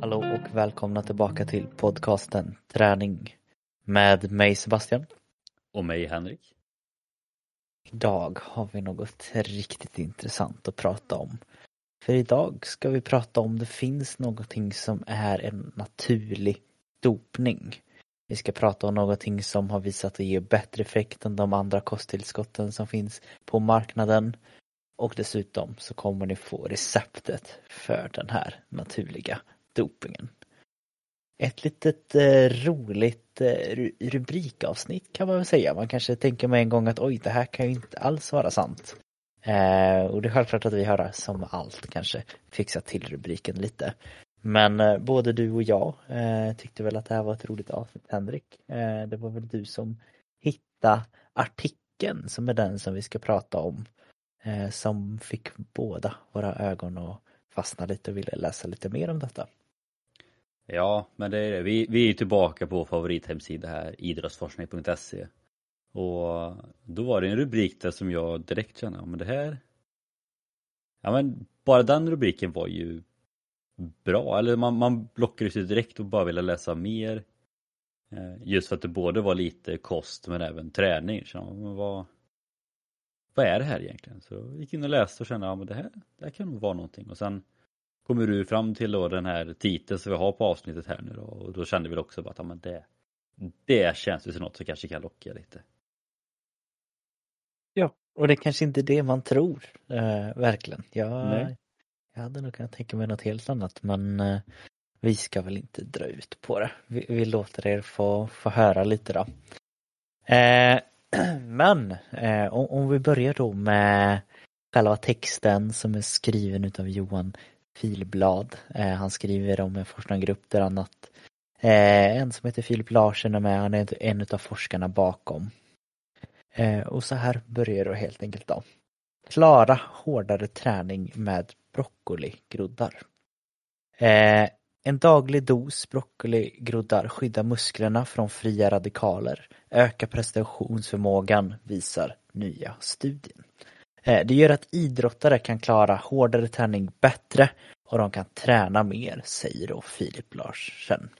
Hallå och välkomna tillbaka till podcasten Träning med mig Sebastian. Och mig Henrik. Idag har vi något riktigt intressant att prata om. För idag ska vi prata om det finns någonting som är en naturlig dopning. Vi ska prata om någonting som har visat att ge bättre effekt än de andra kosttillskotten som finns på marknaden. Och dessutom så kommer ni få receptet för den här naturliga dopingen. Ett litet eh, roligt eh, rubrikavsnitt kan man väl säga. Man kanske tänker med en gång att oj, det här kan ju inte alls vara sant. Eh, och det är självklart att vi har som allt kanske fixat till rubriken lite. Men eh, både du och jag eh, tyckte väl att det här var ett roligt avsnitt Henrik. Eh, det var väl du som hittade artikeln som är den som vi ska prata om. Eh, som fick båda våra ögon att fastna lite och ville läsa lite mer om detta. Ja, men det är det. Vi, vi är tillbaka på favorithemsida här, idrottsforskning.se. Och då var det en rubrik där som jag direkt kände, ja men det här Ja men bara den rubriken var ju bra, eller man, man blockade sig direkt och bara ville läsa mer. Eh, just för att det både var lite kost men även träning. Så, men vad, vad är det här egentligen? Så jag gick in och läste och kände, ja men det här, det här kan nog vara någonting. Och sen kommer du fram till då den här titeln som vi har på avsnittet här nu då. Och då kände vi också bara att ja, men det, det känns ju som något som kanske kan locka lite. Och det är kanske inte är det man tror, eh, verkligen. Jag, jag hade nog kunnat tänka mig något helt annat men eh, vi ska väl inte dra ut på det. Vi, vi låter er få, få höra lite då. Eh, men eh, om, om, vi börjar då med själva texten som är skriven utav Johan Filblad. Eh, han skriver om en forskargrupp där annat eh, en som heter Filip Larsen är med, han är en utav forskarna bakom. Eh, och så här börjar du helt enkelt då. Klara hårdare träning med broccoligroddar. Eh, en daglig dos broccoligroddar skyddar musklerna från fria radikaler, ökar prestationsförmågan, visar nya studien. Eh, det gör att idrottare kan klara hårdare träning bättre och de kan träna mer, säger då Filip Larsen.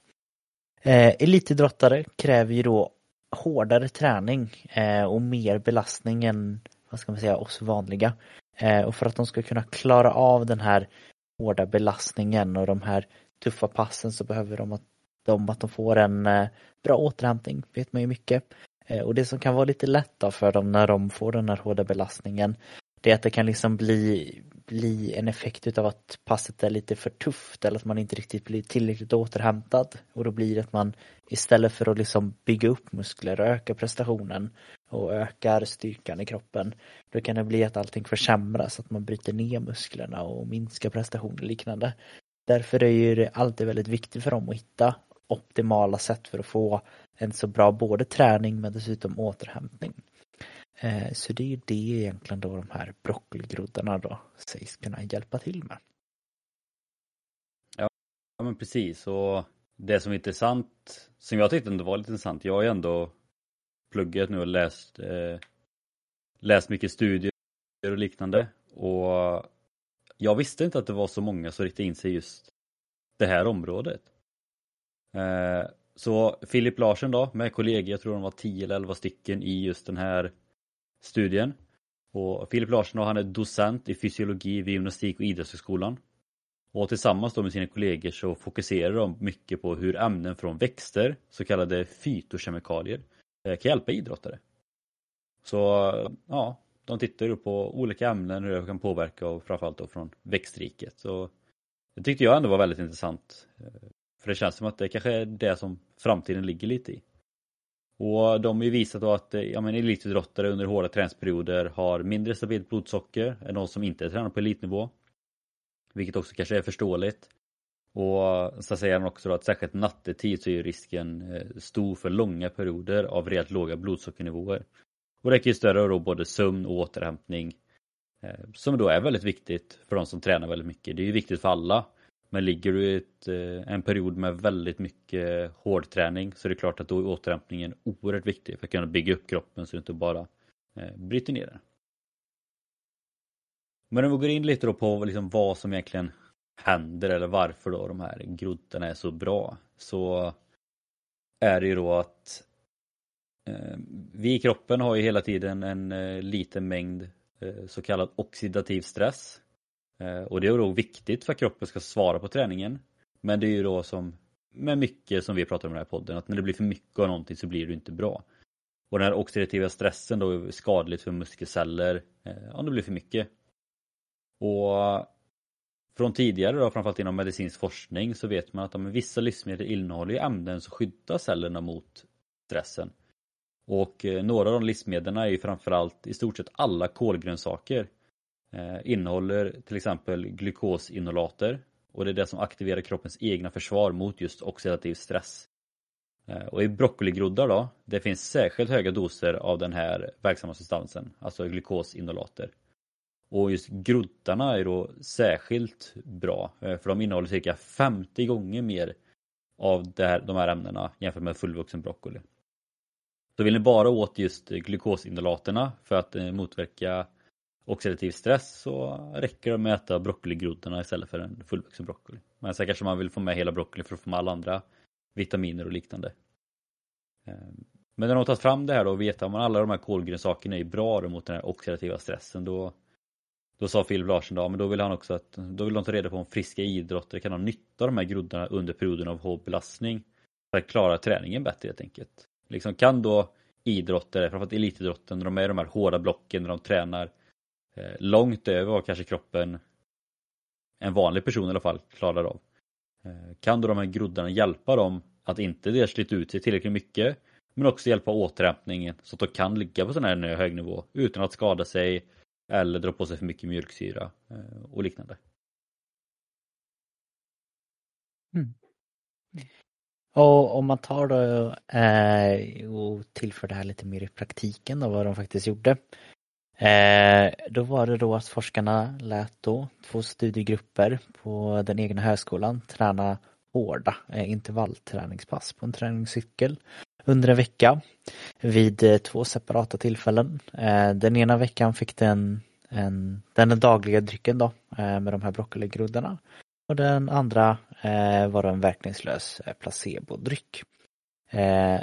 Eh, elitidrottare kräver ju då hårdare träning eh, och mer belastning än vad ska man säga, oss vanliga. Eh, och för att de ska kunna klara av den här hårda belastningen och de här tuffa passen så behöver de att de, att de får en eh, bra återhämtning, vet man ju mycket. Eh, och det som kan vara lite lätt då för dem när de får den här hårda belastningen det är att det kan liksom bli, bli en effekt utav att passet är lite för tufft eller att man inte riktigt blir tillräckligt återhämtad och då blir det att man istället för att liksom bygga upp muskler och öka prestationen och ökar styrkan i kroppen då kan det bli att allting försämras, att man bryter ner musklerna och minskar prestation och liknande. Därför är det alltid väldigt viktigt för dem att hitta optimala sätt för att få en så bra både träning men dessutom återhämtning. Eh, så det är ju det egentligen då de här broccoligroddarna då sägs kunna hjälpa till med. Ja, men precis och det som är intressant, som jag tyckte ändå var lite intressant, jag har ju ändå pluggat nu och läst, eh, läst mycket studier och liknande och jag visste inte att det var så många som riktade in sig just det här området. Eh, så Filip Larsen då med kollegor, jag tror de var 10 eller 11 stycken i just den här studien. Och Filip Larsson han är docent i fysiologi vid gymnastik och idrottshögskolan. Och tillsammans då med sina kollegor så fokuserar de mycket på hur ämnen från växter, så kallade fytokemikalier, eh, kan hjälpa idrottare. Så ja, de tittar ju på olika ämnen, hur det kan påverka och framförallt då från växtriket. Så det tyckte jag ändå var väldigt intressant. Eh, för det känns som att det kanske är det som framtiden ligger lite i. Och de har ju visat då att eh, ja, men elitidrottare under hårda träningsperioder har mindre stabilt blodsocker än de som inte tränar på elitnivå. Vilket också kanske är förståeligt. Och så säger han också då att särskilt nattetid så är risken eh, stor för långa perioder av rejält låga blodsockernivåer. Och det kan ju störa då både sömn och återhämtning. Eh, som då är väldigt viktigt för de som tränar väldigt mycket. Det är ju viktigt för alla. Men ligger du i ett, eh, en period med väldigt mycket hårdträning så är det klart att då är återhämtningen oerhört viktig för att kunna bygga upp kroppen så du inte bara eh, bryter ner den. Men om vi går in lite då på liksom vad som egentligen händer eller varför då de här groddarna är så bra så är det ju då att eh, vi i kroppen har ju hela tiden en liten mängd så kallad oxidativ stress. Eh, och det är då viktigt för att kroppen ska svara på träningen. Men det är ju då som med mycket som vi pratar om i den här podden, att när det blir för mycket av någonting så blir det inte bra. Och den här oxidativa stressen då är skadligt för muskelceller eh, om det blir för mycket. Och från tidigare då, framförallt inom medicinsk forskning, så vet man att om vissa livsmedel innehåller ämnen som skyddar cellerna mot stressen. Och eh, några av de livsmedlen är ju framförallt i stort sett alla kolgrönsaker. Eh, innehåller till exempel glukosinolater och det är det som aktiverar kroppens egna försvar mot just oxidativ stress. Eh, och i broccoligroddar då, det finns särskilt höga doser av den här verksamma substansen, alltså glukosinolater. Och just groddarna är då särskilt bra eh, för de innehåller cirka 50 gånger mer av här, de här ämnena jämfört med fullvuxen broccoli. Så vill ni bara åt just glukosinolaterna för att eh, motverka oxidativ stress så räcker det med att äta broccoligroddarna istället för en fullvuxen broccoli. Men sen kanske man vill få med hela broccoli för att få med alla andra vitaminer och liknande. Ehm, men när de har tagit fram det här då och vet att alla de här kolgrönsakerna är bra mot den här oxidativa stressen då då sa Philip Larsson då, men då vill han också att då vill de ta reda på om friska idrottare kan ha nytta av de här groddarna under perioden av hård belastning för att klara träningen bättre helt enkelt. Liksom kan då idrottare, framförallt elitidrotten, när de är i de här hårda blocken, när de tränar långt över vad kanske kroppen en vanlig person i alla fall klarar av. Eh, kan då de här groddarna hjälpa dem att inte dels slita ut sig tillräckligt mycket men också hjälpa återhämtningen så att de kan ligga på sån här hög nivå utan att skada sig eller dra på sig för mycket mjölksyra eh, och liknande. Mm. Och om man tar då eh, och tillför det här lite mer i praktiken då vad de faktiskt gjorde. Eh, då var det då att forskarna lät då två studiegrupper på den egna högskolan träna hårda eh, intervallträningspass på en träningscykel under en vecka vid eh, två separata tillfällen. Eh, den ena veckan fick den en, den dagliga drycken då eh, med de här broccoligroddarna och den andra eh, var en verkningslös placebodryck.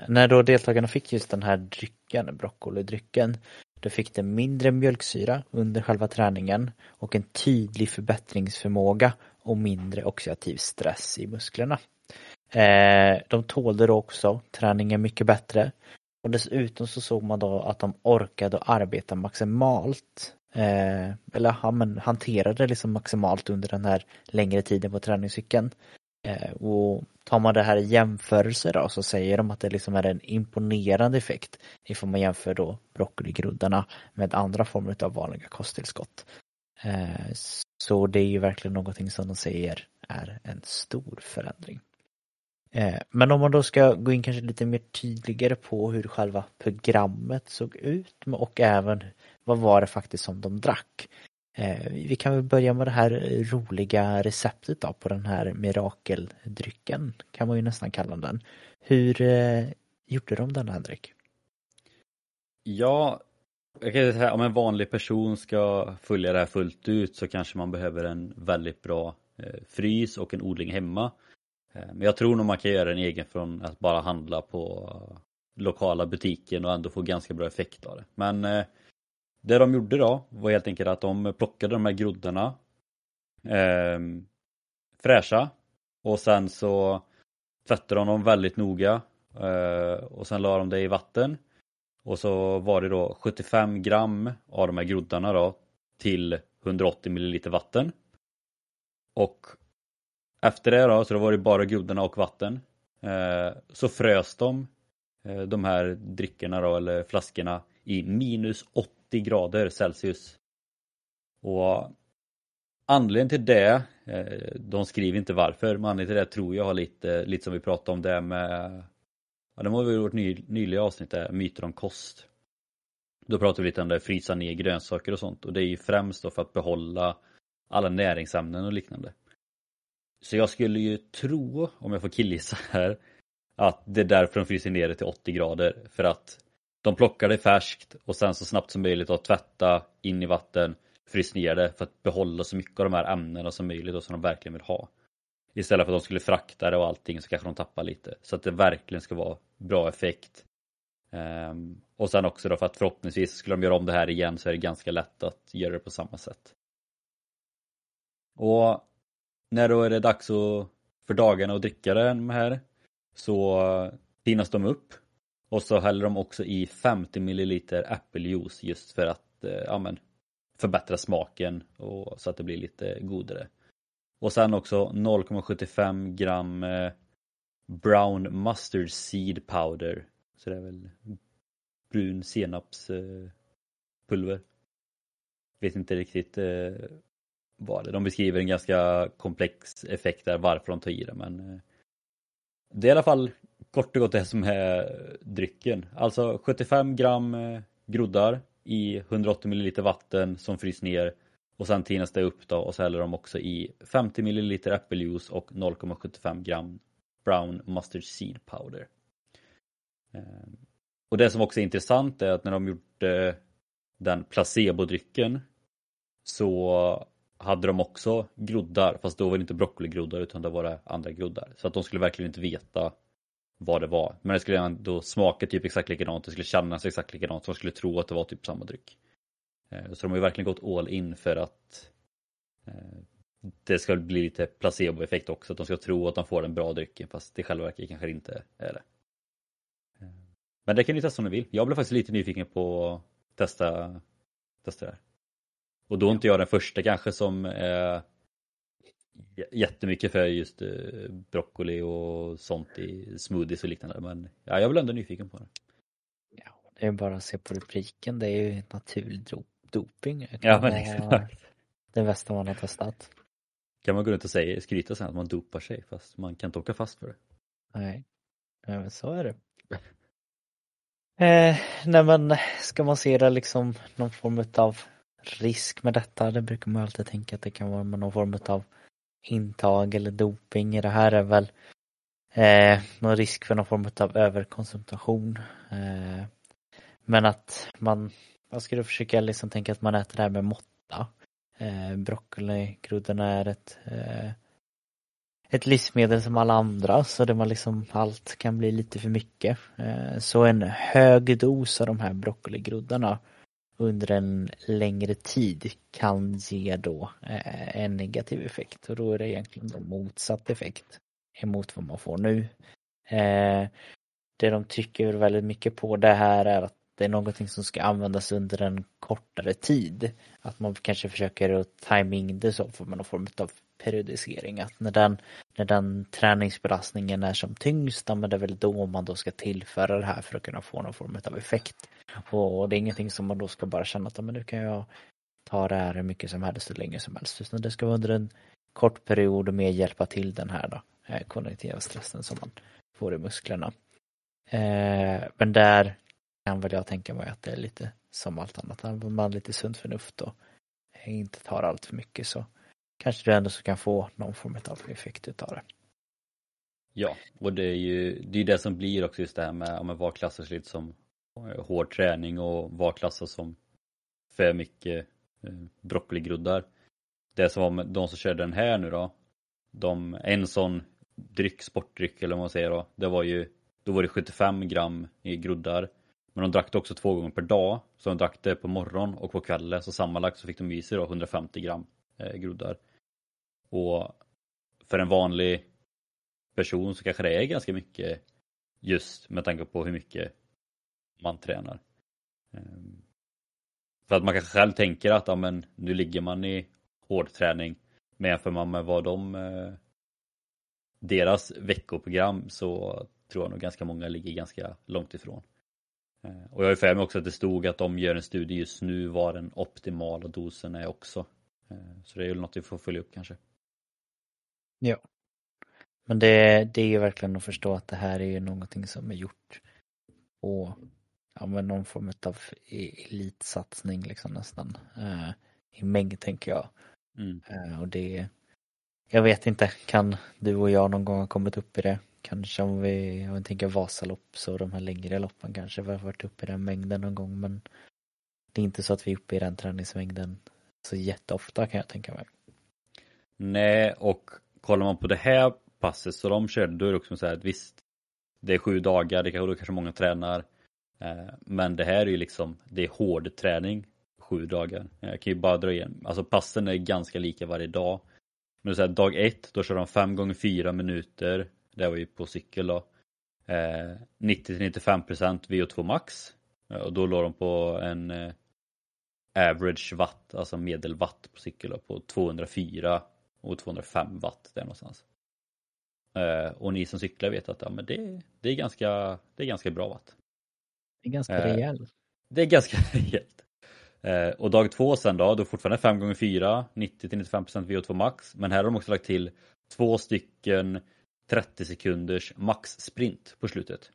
När då deltagarna fick just den här drycken, broccolidrycken, då fick den mindre mjölksyra under själva träningen och en tydlig förbättringsförmåga och mindre oxidativ stress i musklerna. Eh, de tålde då också träningen mycket bättre och dessutom så såg man då att de orkade arbeta maximalt eh, eller ja, men hanterade liksom maximalt under den här längre tiden på träningscykeln. Eh, och tar man det här i jämförelse då så säger de att det liksom är en imponerande effekt ifall man jämför då broccoligroddarna med andra former av vanliga kosttillskott. Eh, så det är ju verkligen någonting som de säger är en stor förändring. Eh, men om man då ska gå in kanske lite mer tydligare på hur själva programmet såg ut och även vad var det faktiskt som de drack. Eh, vi kan väl börja med det här roliga receptet då på den här mirakeldrycken kan man ju nästan kalla den. Hur eh, gjorde de den Henrik? Ja, jag kan säga om en vanlig person ska följa det här fullt ut så kanske man behöver en väldigt bra eh, frys och en odling hemma. Eh, men jag tror nog man kan göra en egen från att bara handla på eh, lokala butiken och ändå få ganska bra effekt av det. Men eh, det de gjorde då var helt enkelt att de plockade de här groddarna eh, fräscha och sen så tvättade de dem väldigt noga eh, och sen la de det i vatten och så var det då 75 gram av de här groddarna då till 180 milliliter vatten. Och efter det då, så då var det bara groddarna och vatten. Eh, så frös de eh, de här drickorna då, eller flaskorna i minus 80 grader Celsius. Och anledningen till det, eh, de skriver inte varför, men anledningen till det tror jag har lite, lite som vi pratade om det med Ja, det var ju vårt ny, nyliga avsnitt där, myter om kost. Då pratade vi lite om det, frysa ner grönsaker och sånt och det är ju främst då för att behålla alla näringsämnen och liknande. så jag skulle ju tro, om jag får killgissa här, att det är därför de fryser ner det till 80 grader. För att de plockar det färskt och sen så snabbt som möjligt att tvätta in i vatten, frys ner det för att behålla så mycket av de här ämnena som möjligt och som de verkligen vill ha. Istället för att de skulle frakta det och allting så kanske de tappar lite. Så att det verkligen ska vara bra effekt. Um, och sen också då för att förhoppningsvis skulle de göra om det här igen så är det ganska lätt att göra det på samma sätt. Och när då är det dags att, för dagarna att dricka den här så tinas de upp och så häller de också i 50 ml äppeljuice just för att eh, ja, men, förbättra smaken och så att det blir lite godare. Och sen också 0,75 gram eh, brown mustard seed powder. Så det är väl brun senapspulver. Vet inte riktigt eh, vad det är. De beskriver en ganska komplex effekt där varför de tar i det men eh, det är i alla fall kort och gott det som är drycken. Alltså 75 gram eh, groddar i 180 milliliter vatten som frys ner och sen tinas det upp då och så häller de också i 50 milliliter äppeljuice och 0,75 gram brown mustard seed powder. Eh, och det som också är intressant är att när de gjorde eh, den placebodrycken så hade de också groddar, fast då var det inte broccoligroddar utan det var det andra groddar. Så att de skulle verkligen inte veta vad det var. Men det skulle ändå smaka typ exakt likadant, det skulle kännas exakt likadant, så de skulle tro att det var typ samma dryck. Eh, så de har ju verkligen gått all in för att eh, det ska bli lite placeboeffekt också, att de ska tro att de får den bra drycken fast det i själva verket kanske inte är det. Eh, men det kan ni testa om ni vill. Jag blev faktiskt lite nyfiken på att testa, testa det här. Och då är inte jag den första kanske som är jättemycket för just broccoli och sånt i smoothies och liknande men ja, jag blir ändå nyfiken på det. Ja, det är bara att se på rubriken, det är ju naturlig dop doping. Ja men exakt. Det bästa man har testat. Kan man gå runt och säga, skryta sen att man dopar sig fast man kan inte åka fast för det. Nej, ja, men så är det. Eh, nej men ska man se det liksom någon form av risk med detta? Det brukar man alltid tänka att det kan vara någon form av intag eller doping. I det här är väl eh, någon risk för någon form av överkonsumtion. Eh, men att man jag skulle försöka liksom tänka att man äter det här med måtta. Eh, broccoligroddorna är ett eh, ett livsmedel som alla andra så det man liksom allt kan bli lite för mycket. Eh, så en hög dos av de här broccoligroddarna under en längre tid kan ge då eh, en negativ effekt och då är det egentligen då motsatt effekt emot vad man får nu. Eh, det de trycker väldigt mycket på det här är att det är någonting som ska användas under en kortare tid. Att man kanske försöker att timing det så för någon form av periodisering. Att när den, när den träningsbelastningen är som tyngst, men det är väl då man då ska tillföra det här för att kunna få någon form av effekt. Och det är ingenting som man då ska bara känna att men nu kan jag ta det här hur mycket som helst hur länge som helst. Utan det ska vara under en kort period och mer hjälpa till den här då, eh, kognitiva stressen som man får i musklerna. Eh, men där kan väl jag tänka mig att det är lite som allt annat. Använder man lite sunt förnuft och inte tar allt för mycket så kanske du ändå så kan få någon form av effekt utav det. Ja, och det är ju det, är det som blir också just det här med, om vad klassas lite som Eh, hård träning och var klassad som för mycket eh, broccoligroddar. Det som var med de som körde den här nu då, de, en sån dryck, sportdryck eller vad man säger då, det var ju, då var det 75 gram i groddar men de drack det också två gånger per dag. Så de drack det på morgon och på kvällen. Så sammanlagt så fick de i sig då 150 gram eh, groddar. Och för en vanlig person så kanske det är ganska mycket just med tanke på hur mycket man tränar. Ehm, för att man kanske själv tänker att ja, men, nu ligger man i hård träning. Men jämför man med vad de eh, deras veckoprogram så tror jag nog ganska många ligger ganska långt ifrån. Ehm, och jag har för mig också att det stod att de gör en studie just nu vad den optimala dosen är också. Ehm, så det är väl något vi får följa upp kanske. Ja. Men det, det är ju verkligen att förstå att det här är ju någonting som är gjort på ja, men någon form av e-, elitsatsning liksom nästan. Eh, I mängd tänker jag. Mm. och det, jag vet inte, kan du och jag någon gång ha kommit upp i det? Kanske om vi, om vi tänker Vasalopp så de här längre loppen kanske vi har varit uppe i den mängden någon gång men det är inte så att vi är uppe i den träningsmängden så jätteofta kan jag tänka mig. Nej, och kollar man på det här passet så de körde, då är det också så här att visst, det är sju dagar, det kanske, då kanske många tränar. Eh, men det här är ju liksom, det är hård träning sju dagar. Eh, jag kan ju bara dra igen, alltså passen är ganska lika varje dag. Men så här, dag ett, då kör de fem gånger fyra minuter. Det var ju på cykel då. Eh, 90-95% VO2 max. Och då låg de på en eh, average watt, alltså medelwatt på cykel då, på 204 och 205 watt där någonstans. Eh, och ni som cyklar vet att ja, men det, det, är ganska, det är ganska bra watt. Det är ganska eh, rejält. Det är ganska rejält. Eh, och dag två sen då, då fortfarande 5 x 4 90-95% VO2 max. Men här har de också lagt till två stycken 30 sekunders max sprint på slutet.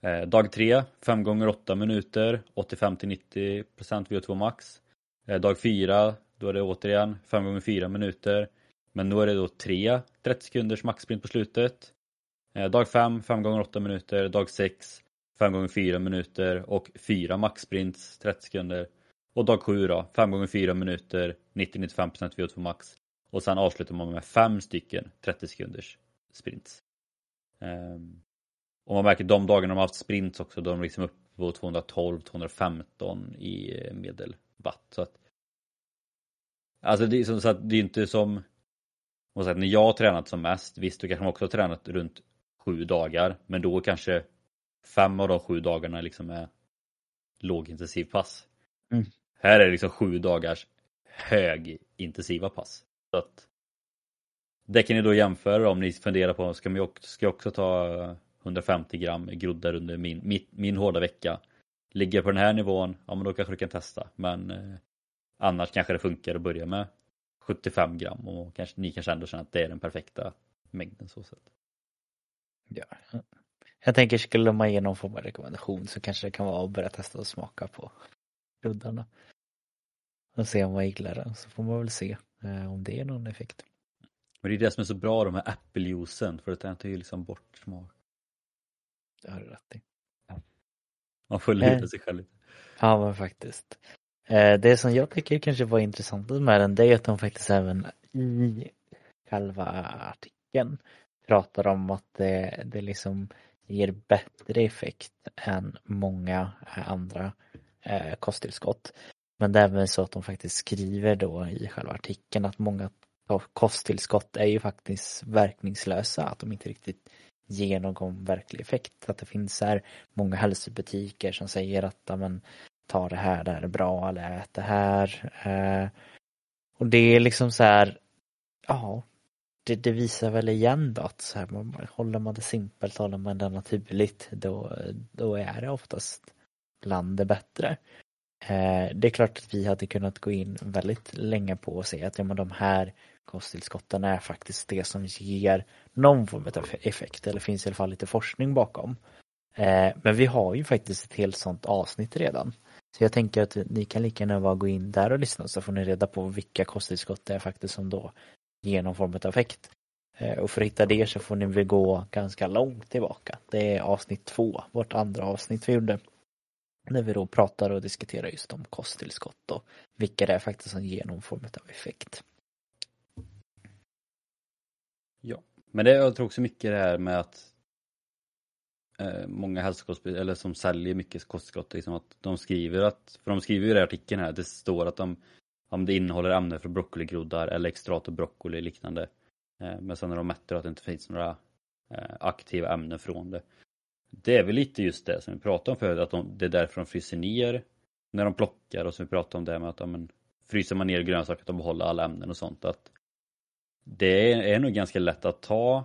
Eh, dag 3, 5 gånger 8 minuter, 85-90% VO2 max. Dag 4, då är det återigen 5 gånger 4 minuter. Men nu är det då 3 30 sekunders maxsprint på slutet. Dag 5, 5 gånger 8 minuter. Dag 6, 5 gånger 4 minuter och 4 maxsprints 30 sekunder. Och dag 7 då, 5 gånger 4 minuter, 90-95% VO2 max. Och sen avslutar man med 5 stycken 30 sekunders sprints. Um, och man märker de dagarna de har haft sprints också, då är de liksom upp på 212-215 i medelwatt. Så att, alltså det är, som, så att det är inte som måste säga, när jag har tränat som mest, visst du kanske också har tränat runt sju dagar, men då kanske fem av de sju dagarna liksom är lågintensiv pass. Mm. Här är det liksom sju dagars högintensiva pass. Så att det kan ni då jämföra om ni funderar på, ska, också, ska jag också ta 150 gram groddar under min, min, min hårda vecka? Ligger på den här nivån, ja men då kanske du kan testa. Men eh, annars kanske det funkar att börja med 75 gram och kanske, ni kanske ändå känner att det är den perfekta mängden så sett. Ja. Jag tänker skulle man ge någon form av rekommendation så kanske det kan vara att börja testa att smaka på ruddarna. Och se om man gillar den så får man väl se eh, om det är någon effekt. Men det är det som är så bra de här äppeljuicen för att den tar ju liksom bort smak. Det har du rätt i. Man får lura eh. sig själv lite. Ja men faktiskt. Eh, det som jag tycker kanske var intressant med den det är att de faktiskt även i själva artikeln pratar om att det, det liksom ger bättre effekt än många eh, andra eh, kosttillskott. Men det är även så att de faktiskt skriver då i själva artikeln att många kosttillskott är ju faktiskt verkningslösa, att de inte riktigt ger någon verklig effekt. Att det finns här många hälsobutiker som säger att men, ta det här, det här är bra, eller ät det här. Eh, och det är liksom så här, ja, det, det, visar väl igen då att så här, man, håller man det simpelt, håller man det naturligt, då, då är det oftast bland det bättre. Eh, det är klart att vi hade kunnat gå in väldigt länge på och säga att ja, men de här kosttillskotten är faktiskt det som ger någon form av effekt, eller finns i alla fall lite forskning bakom. Eh, men vi har ju faktiskt ett helt sånt avsnitt redan. Så jag tänker att ni kan lika gärna bara gå in där och lyssna så får ni reda på vilka kosttillskott det är faktiskt som då ge någon form av effekt. Eh, och för att hitta det så får ni väl gå ganska långt tillbaka. Det är avsnitt två, vårt andra avsnitt vi gjorde. När vi då pratar och diskuterar just om kosttillskott och vilka det är faktiskt som ger någon form av effekt. Ja, men det, jag tror också mycket det här med att eh, många hälsokostspecialister, eller som säljer mycket kosttillskott, liksom att de skriver att, för de skriver ju i artikeln här, det står att de, om det innehåller ämnen från broccoligroddar eller extrat och broccoli och liknande. Eh, men sen när de mäter att det inte finns några eh, aktiva ämnen från det. Det är väl lite just det som vi pratade om förut, att de, det är därför de fryser ner när de plockar och som vi pratade om det med att ja, men, fryser man ner grönsaker att de behåller alla ämnen och sånt. att Det är, är nog ganska lätt att ta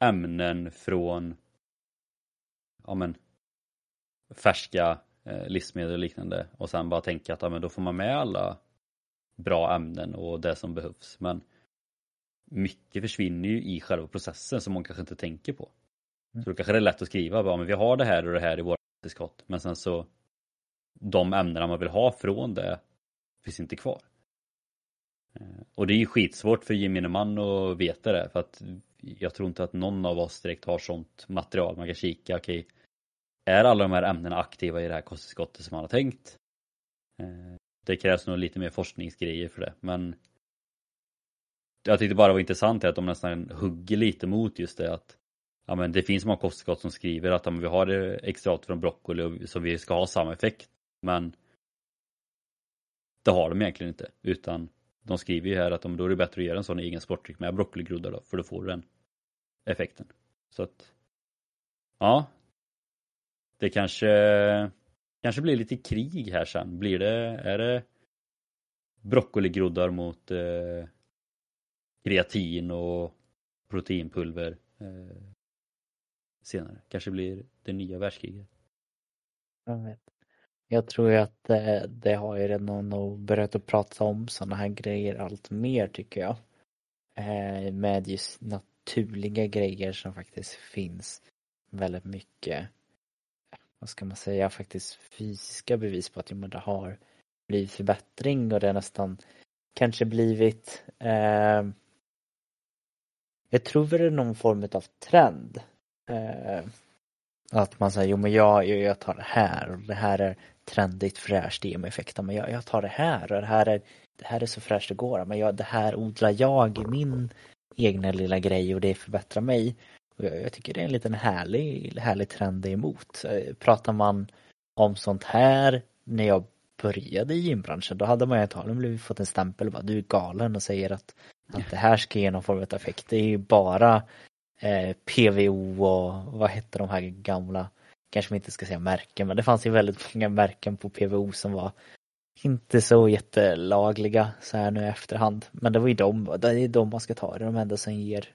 ämnen från ja, men, färska eh, livsmedel och liknande och sen bara tänka att ja, men då får man med alla bra ämnen och det som behövs. Men mycket försvinner ju i själva processen som man kanske inte tänker på. Mm. Så då kanske det är lätt att skriva bara, men vi har det här och det här i våra tillskott men sen så de ämnena man vill ha från det finns inte kvar. Eh, och det är ju skitsvårt för gemene man att veta det för att jag tror inte att någon av oss direkt har sånt material. Man kan kika, okej, okay, är alla de här ämnena aktiva i det här kosttillskottet som man har tänkt? Det krävs nog lite mer forskningsgrejer för det, men jag tyckte bara det var intressant att de nästan hugger lite mot just det att ja, men det finns många kostskott som skriver att ja, vi har extrakt från broccoli så vi ska ha samma effekt. Men det har de egentligen inte utan de skriver ju här att då är det bättre att göra en sån egen sportdryck med broccoligroddar då för då får du den effekten. Så att ja, det kanske kanske blir lite krig här sen. Blir det, är det broccoligroddar mot eh, kreatin och proteinpulver eh, senare. Kanske blir det nya världskriget. Jag vet. Jag tror ju att det, det har ju redan nog börjat att prata om sådana här grejer allt mer tycker jag. Eh, med just naturliga grejer som faktiskt finns väldigt mycket vad ska man säga, faktiskt fysiska bevis på att jo, det har blivit förbättring och det har nästan kanske blivit eh, jag tror väl det är någon form av trend. Eh, att man säger, jo men jag, jag tar det här och det här är trendigt fräscht i mig effekten men jag, jag tar det här och det här är, det här är så fräscht det går men jag, det här odlar jag i min egna lilla grej och det förbättrar mig. Jag, jag tycker det är en liten härlig, härlig trend emot. Eh, pratar man om sånt här när jag började i gymbranschen då hade man ju antagligen blivit fått en stämpel och bara du är galen och säger att, att det här ska ge någon form av effekt. Det är ju bara eh, PVO och vad hette de här gamla, kanske man inte ska säga märken, men det fanns ju väldigt många märken på PVO som var inte så jättelagliga så här nu i efterhand. Men det var ju de, det är de man ska ta, det är de enda som ger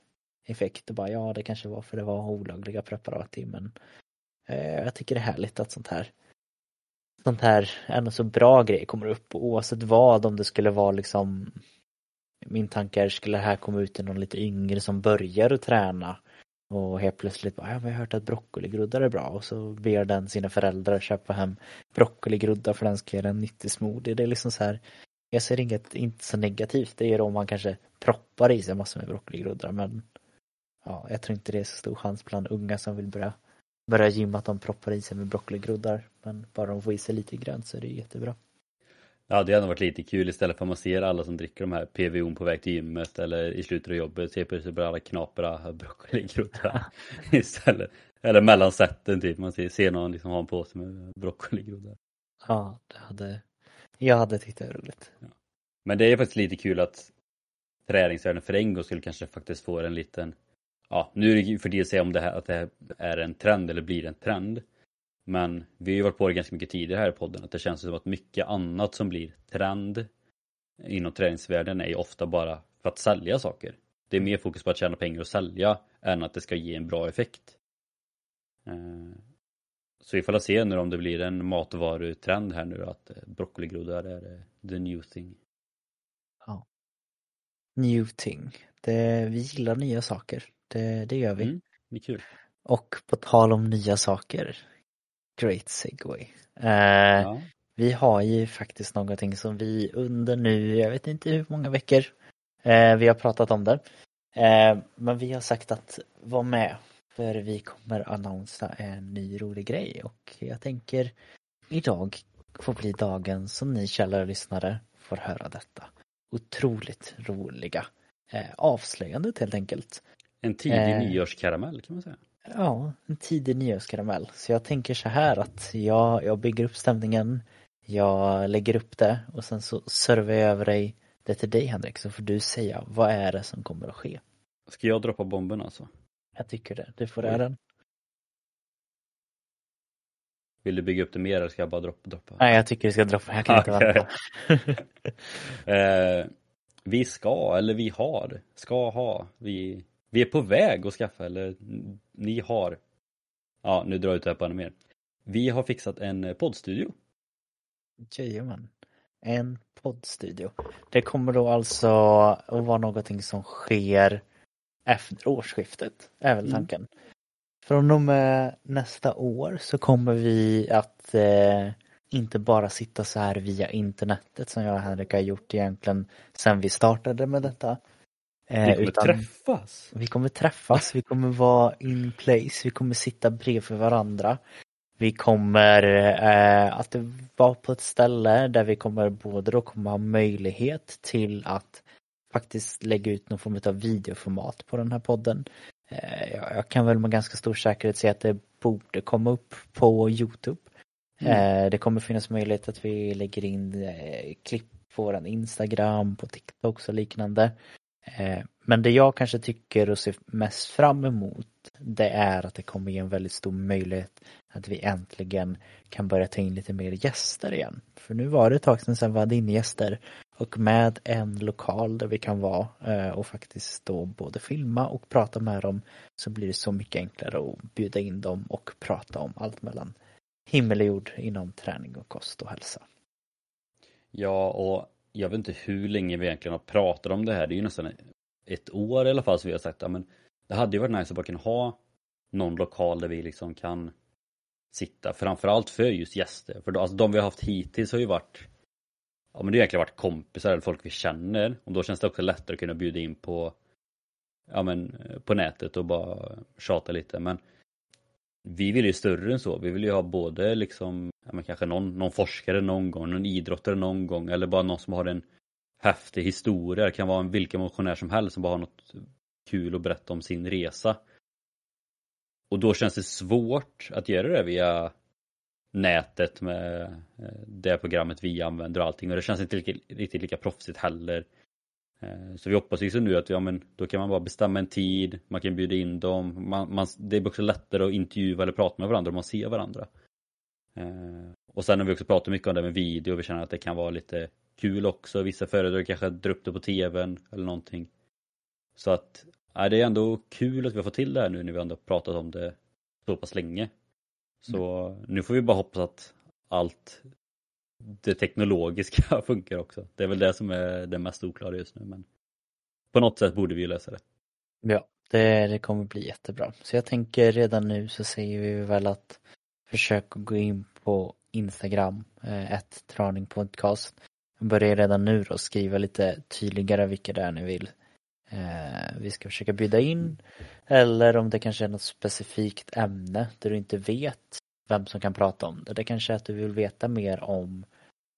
effekt och bara ja det kanske var för det var olagliga preparat i men eh, jag tycker det är härligt att sånt här sånt här, en så bra grej kommer upp oavsett vad om det skulle vara liksom min tanke är, skulle det här komma ut till någon lite yngre som börjar att träna och helt plötsligt bara, ja men jag har hört att broccoligroddar är bra och så ber den sina föräldrar köpa hem broccoligroddar för den ska göra en nyttig smoothie. Det är liksom så här, jag ser inget, inte så negativt. Det är om man kanske proppar i sig massor med broccoligroddar men ja, jag tror inte det är så stor chans bland unga som vill börja börja gymma att de proppar i sig med broccoligroddar. Men bara de får i sig lite grönt så är det jättebra. Ja, det hade varit lite kul istället för att man ser alla som dricker de här PVO på väg till gymmet eller i slutet av jobbet. Ser plötsligt bara alla knapra broccoligroddar istället. Eller mellan sätten typ. Man ser, ser någon liksom ha en påse med broccoligroddar. Ja, det hade jag hade tyckt det var roligt. Ja. Men det är faktiskt lite kul att träningsvärlden för en gång skulle kanske faktiskt få en liten ja, nu är det för det att säga om det här, att det här är en trend eller blir en trend. Men vi har ju varit på det ganska mycket tidigare här i podden att det känns som att mycket annat som blir trend inom träningsvärlden är ju ofta bara för att sälja saker. Det är mer fokus på att tjäna pengar och sälja än att det ska ge en bra effekt. Eh, så vi får se nu om det blir en matvarutrend här nu att eh, broccoligroddar är eh, the new thing. Ja. New thing. Det, vi gillar nya saker. Det, det gör vi. Mm, det är kul. Och på tal om nya saker. Great segway. Eh, ja. Vi har ju faktiskt någonting som vi under nu, jag vet inte hur många veckor eh, vi har pratat om det. Eh, men vi har sagt att var med för vi kommer annonsa en ny rolig grej och jag tänker idag får bli dagen som ni kära lyssnare får höra detta. Otroligt roliga eh, avslöjandet helt enkelt. En tidig eh, nyårskaramell kan man säga. Ja, en tidig nyårskaramell. Så jag tänker så här att jag, jag bygger upp stämningen, jag lägger upp det och sen så servar jag över dig det till dig Henrik så får du säga vad är det som kommer att ske. Ska jag droppa bomben alltså? Jag tycker det, du får äran. Vill du bygga upp det mer eller ska jag bara droppa? droppa? Nej jag tycker du ska droppa, jag kan inte vänta. eh, vi ska, eller vi har, ska ha, vi vi är på väg att skaffa, eller ni har. Ja, nu drar jag ut det här på ännu mer. Vi har fixat en poddstudio. Jajamän. En poddstudio. Det kommer då alltså att vara någonting som sker efter årsskiftet, är väl mm. tanken. Mm. Från och med nästa år så kommer vi att eh, inte bara sitta så här via internetet som jag och Henrik har gjort egentligen sen vi startade med detta. Eh, vi kommer utan träffas. Vi kommer träffas, vi kommer vara in place, vi kommer sitta bredvid varandra. Vi kommer eh, att vara på ett ställe där vi kommer både då kommer ha möjlighet till att faktiskt lägga ut någon form av videoformat på den här podden. Eh, jag kan väl med ganska stor säkerhet säga att det borde komma upp på Youtube. Mm. Eh, det kommer finnas möjlighet att vi lägger in eh, klipp på våran Instagram, på TikTok och liknande. Eh, men det jag kanske tycker och ser mest fram emot det är att det kommer ge en väldigt stor möjlighet att vi äntligen kan börja ta in lite mer gäster igen. För nu var det ett tag sedan vi hade in gäster och med en lokal där vi kan vara eh, och faktiskt då både filma och prata med dem så blir det så mycket enklare att bjuda in dem och prata om allt mellan himmel och jord inom träning och kost och hälsa. Ja, och jag vet inte hur länge vi egentligen har pratat om det här. Det är ju nästan ett år i alla fall som vi har sagt att ja, det hade ju varit nice att bara kunna ha någon lokal där vi liksom kan sitta framförallt för just gäster. För då, alltså de vi har haft hittills har ju varit Ja men det har egentligen varit kompisar eller folk vi känner och då känns det också lättare att kunna bjuda in på Ja men på nätet och bara tjata lite men vi vill ju större än så, vi vill ju ha både liksom ja, men kanske någon, någon forskare någon gång, någon idrottare någon gång eller bara någon som har en häftig historia, det kan vara en vilken motionär som helst som bara har något kul att berätta om sin resa. Och då känns det svårt att göra det via nätet med eh, det programmet vi använder och allting och det känns inte riktigt lika proffsigt heller. Eh, så vi hoppas liksom nu att ja, men då kan man bara bestämma en tid, man kan bjuda in dem, man, man, det är också lättare att intervjua eller prata med varandra om man ser varandra. Eh, och sen har vi också pratat mycket om det med video, vi känner att det kan vara lite kul också, vissa föredrar kanske dra upp det på tvn eller någonting. Så att ja, det är ändå kul att vi har fått till det här nu när vi ändå pratat om det så pass länge. Så mm. nu får vi bara hoppas att allt det teknologiska funkar också. Det är väl det som är det mest oklara just nu men på något sätt borde vi lösa det. Ja, det, det kommer bli jättebra. Så jag tänker redan nu så säger vi väl att försök att gå in på Instagram, eh, ett Traning Podcast. Börja redan nu då skriva lite tydligare vilka det är ni vill eh, vi ska försöka bjuda in eller om det kanske är något specifikt ämne där du inte vet vem som kan prata om det. Det kanske är att du vill veta mer om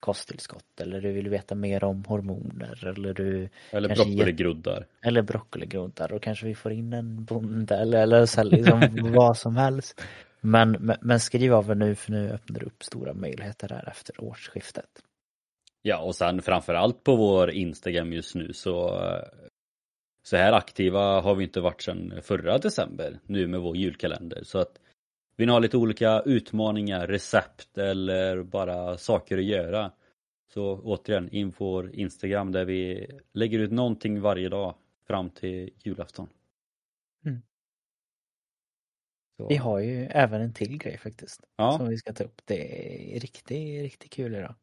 kosttillskott? Eller du vill veta mer om hormoner? Eller du Eller broccoligroddar. Eller broccoligroddar. Och kanske vi får in en bonde eller, eller så liksom vad som helst. Men, men, men skriv av er nu för nu öppnar det upp stora möjligheter här efter årsskiftet. Ja och sen framförallt på vår Instagram just nu så så här aktiva har vi inte varit sedan förra december nu med vår julkalender. Så att vill ni ha lite olika utmaningar, recept eller bara saker att göra så återigen in på vår Instagram där vi lägger ut någonting varje dag fram till julafton. Mm. Vi har ju även en till grej faktiskt ja. som vi ska ta upp. Det är riktigt, riktigt kul idag.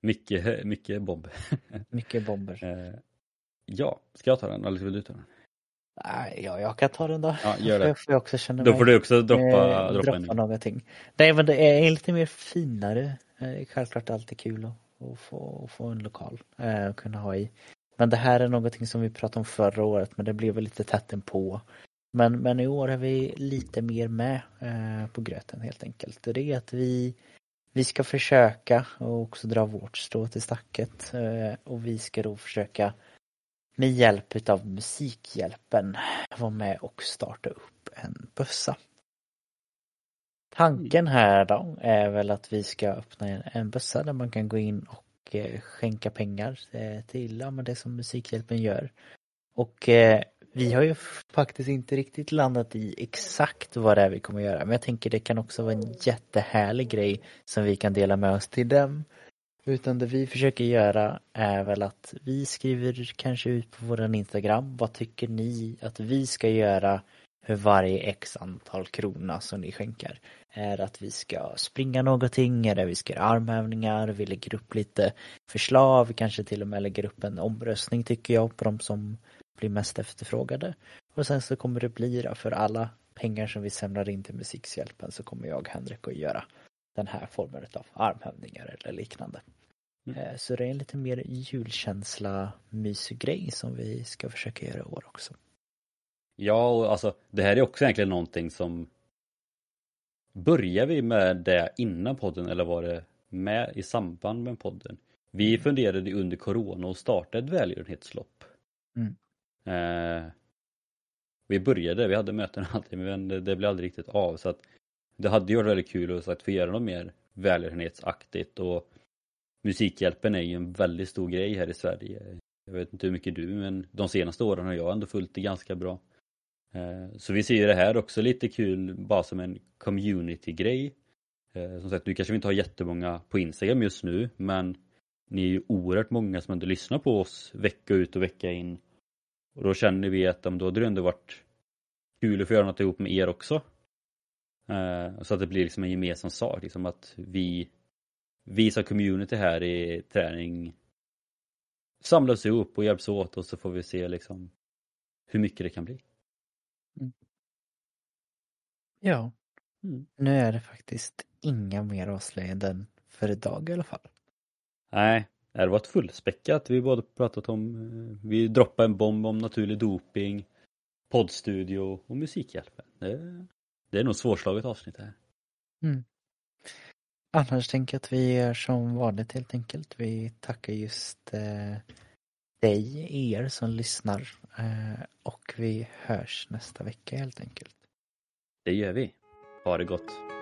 Mycket, mycket bomber. mycket bomber. Eh, Ja, ska jag ta den eller vill du ta den? Nej, ja, jag kan ta den då. Ja, gör det. Får jag också känna då får du också droppa, eh, droppa, droppa någonting. Nej, men det är lite mer finare. Eh, självklart alltid kul att, att få, att få en lokal eh, att kunna ha i. Men det här är någonting som vi pratade om förra året, men det blev väl lite tätt på. Men, men i år är vi lite mer med eh, på gröten helt enkelt. Det är att vi, vi ska försöka och också dra vårt strå till stacket eh, och vi ska då försöka med hjälp utav Musikhjälpen vara med och starta upp en bössa. Tanken här då är väl att vi ska öppna en, en bössa där man kan gå in och eh, skänka pengar eh, till ja, men det som Musikhjälpen gör. Och eh, vi har ju faktiskt inte riktigt landat i exakt vad det är vi kommer göra men jag tänker det kan också vara en jättehärlig grej som vi kan dela med oss till dem utan det vi försöker göra är väl att vi skriver kanske ut på våran Instagram. Vad tycker ni att vi ska göra för varje x antal krona som ni skänker? Är det att vi ska springa någonting? Är det att vi ska göra armhävningar? Vi lägger upp lite förslag. Vi kanske till och med lägger upp en omröstning tycker jag på de som blir mest efterfrågade. Och sen så kommer det bli för alla pengar som vi samlar in till Musikshjälpen så kommer jag och Henrik att göra den här formen av armhävningar eller liknande. Mm. Eh, så det är en lite mer julkänsla mysig grej som vi ska försöka göra i år också. Ja, och alltså det här är också egentligen någonting som Börjar vi med det innan podden eller var det med i samband med podden? Vi mm. funderade under corona och starta ett välgörenhetslopp. Mm. Eh, vi började, vi hade möten alltid men det, det blev aldrig riktigt av så att det hade ju varit väldigt kul att få göra något mer välgörenhetsaktigt och Musikhjälpen är ju en väldigt stor grej här i Sverige. Jag vet inte hur mycket du men de senaste åren har jag ändå följt det ganska bra. Eh, så vi ser det här också lite kul bara som en community-grej. Eh, som sagt, nu kanske vi inte har jättemånga på Instagram just nu men ni är ju oerhört många som ändå lyssnar på oss vecka ut och vecka in. Och då känner vi att då hade det ändå varit kul att få göra något ihop med er också. Eh, så att det blir liksom en gemensam sak, liksom att vi, vi som community här i träning samlas ihop och hjälps åt och så får vi se liksom hur mycket det kan bli. Mm. Ja, mm. nu är det faktiskt inga mer avslöjanden för idag i alla fall. Nej, det har varit fullspäckat. Vi både pratat om, eh, vi droppade en bomb om naturlig doping, poddstudio och Musikhjälpen. Det, det är nog svårslaget avsnitt här. Mm. Annars tänker jag att vi gör som vanligt helt enkelt. Vi tackar just eh, dig, er som lyssnar eh, och vi hörs nästa vecka helt enkelt. Det gör vi. Ha det gott.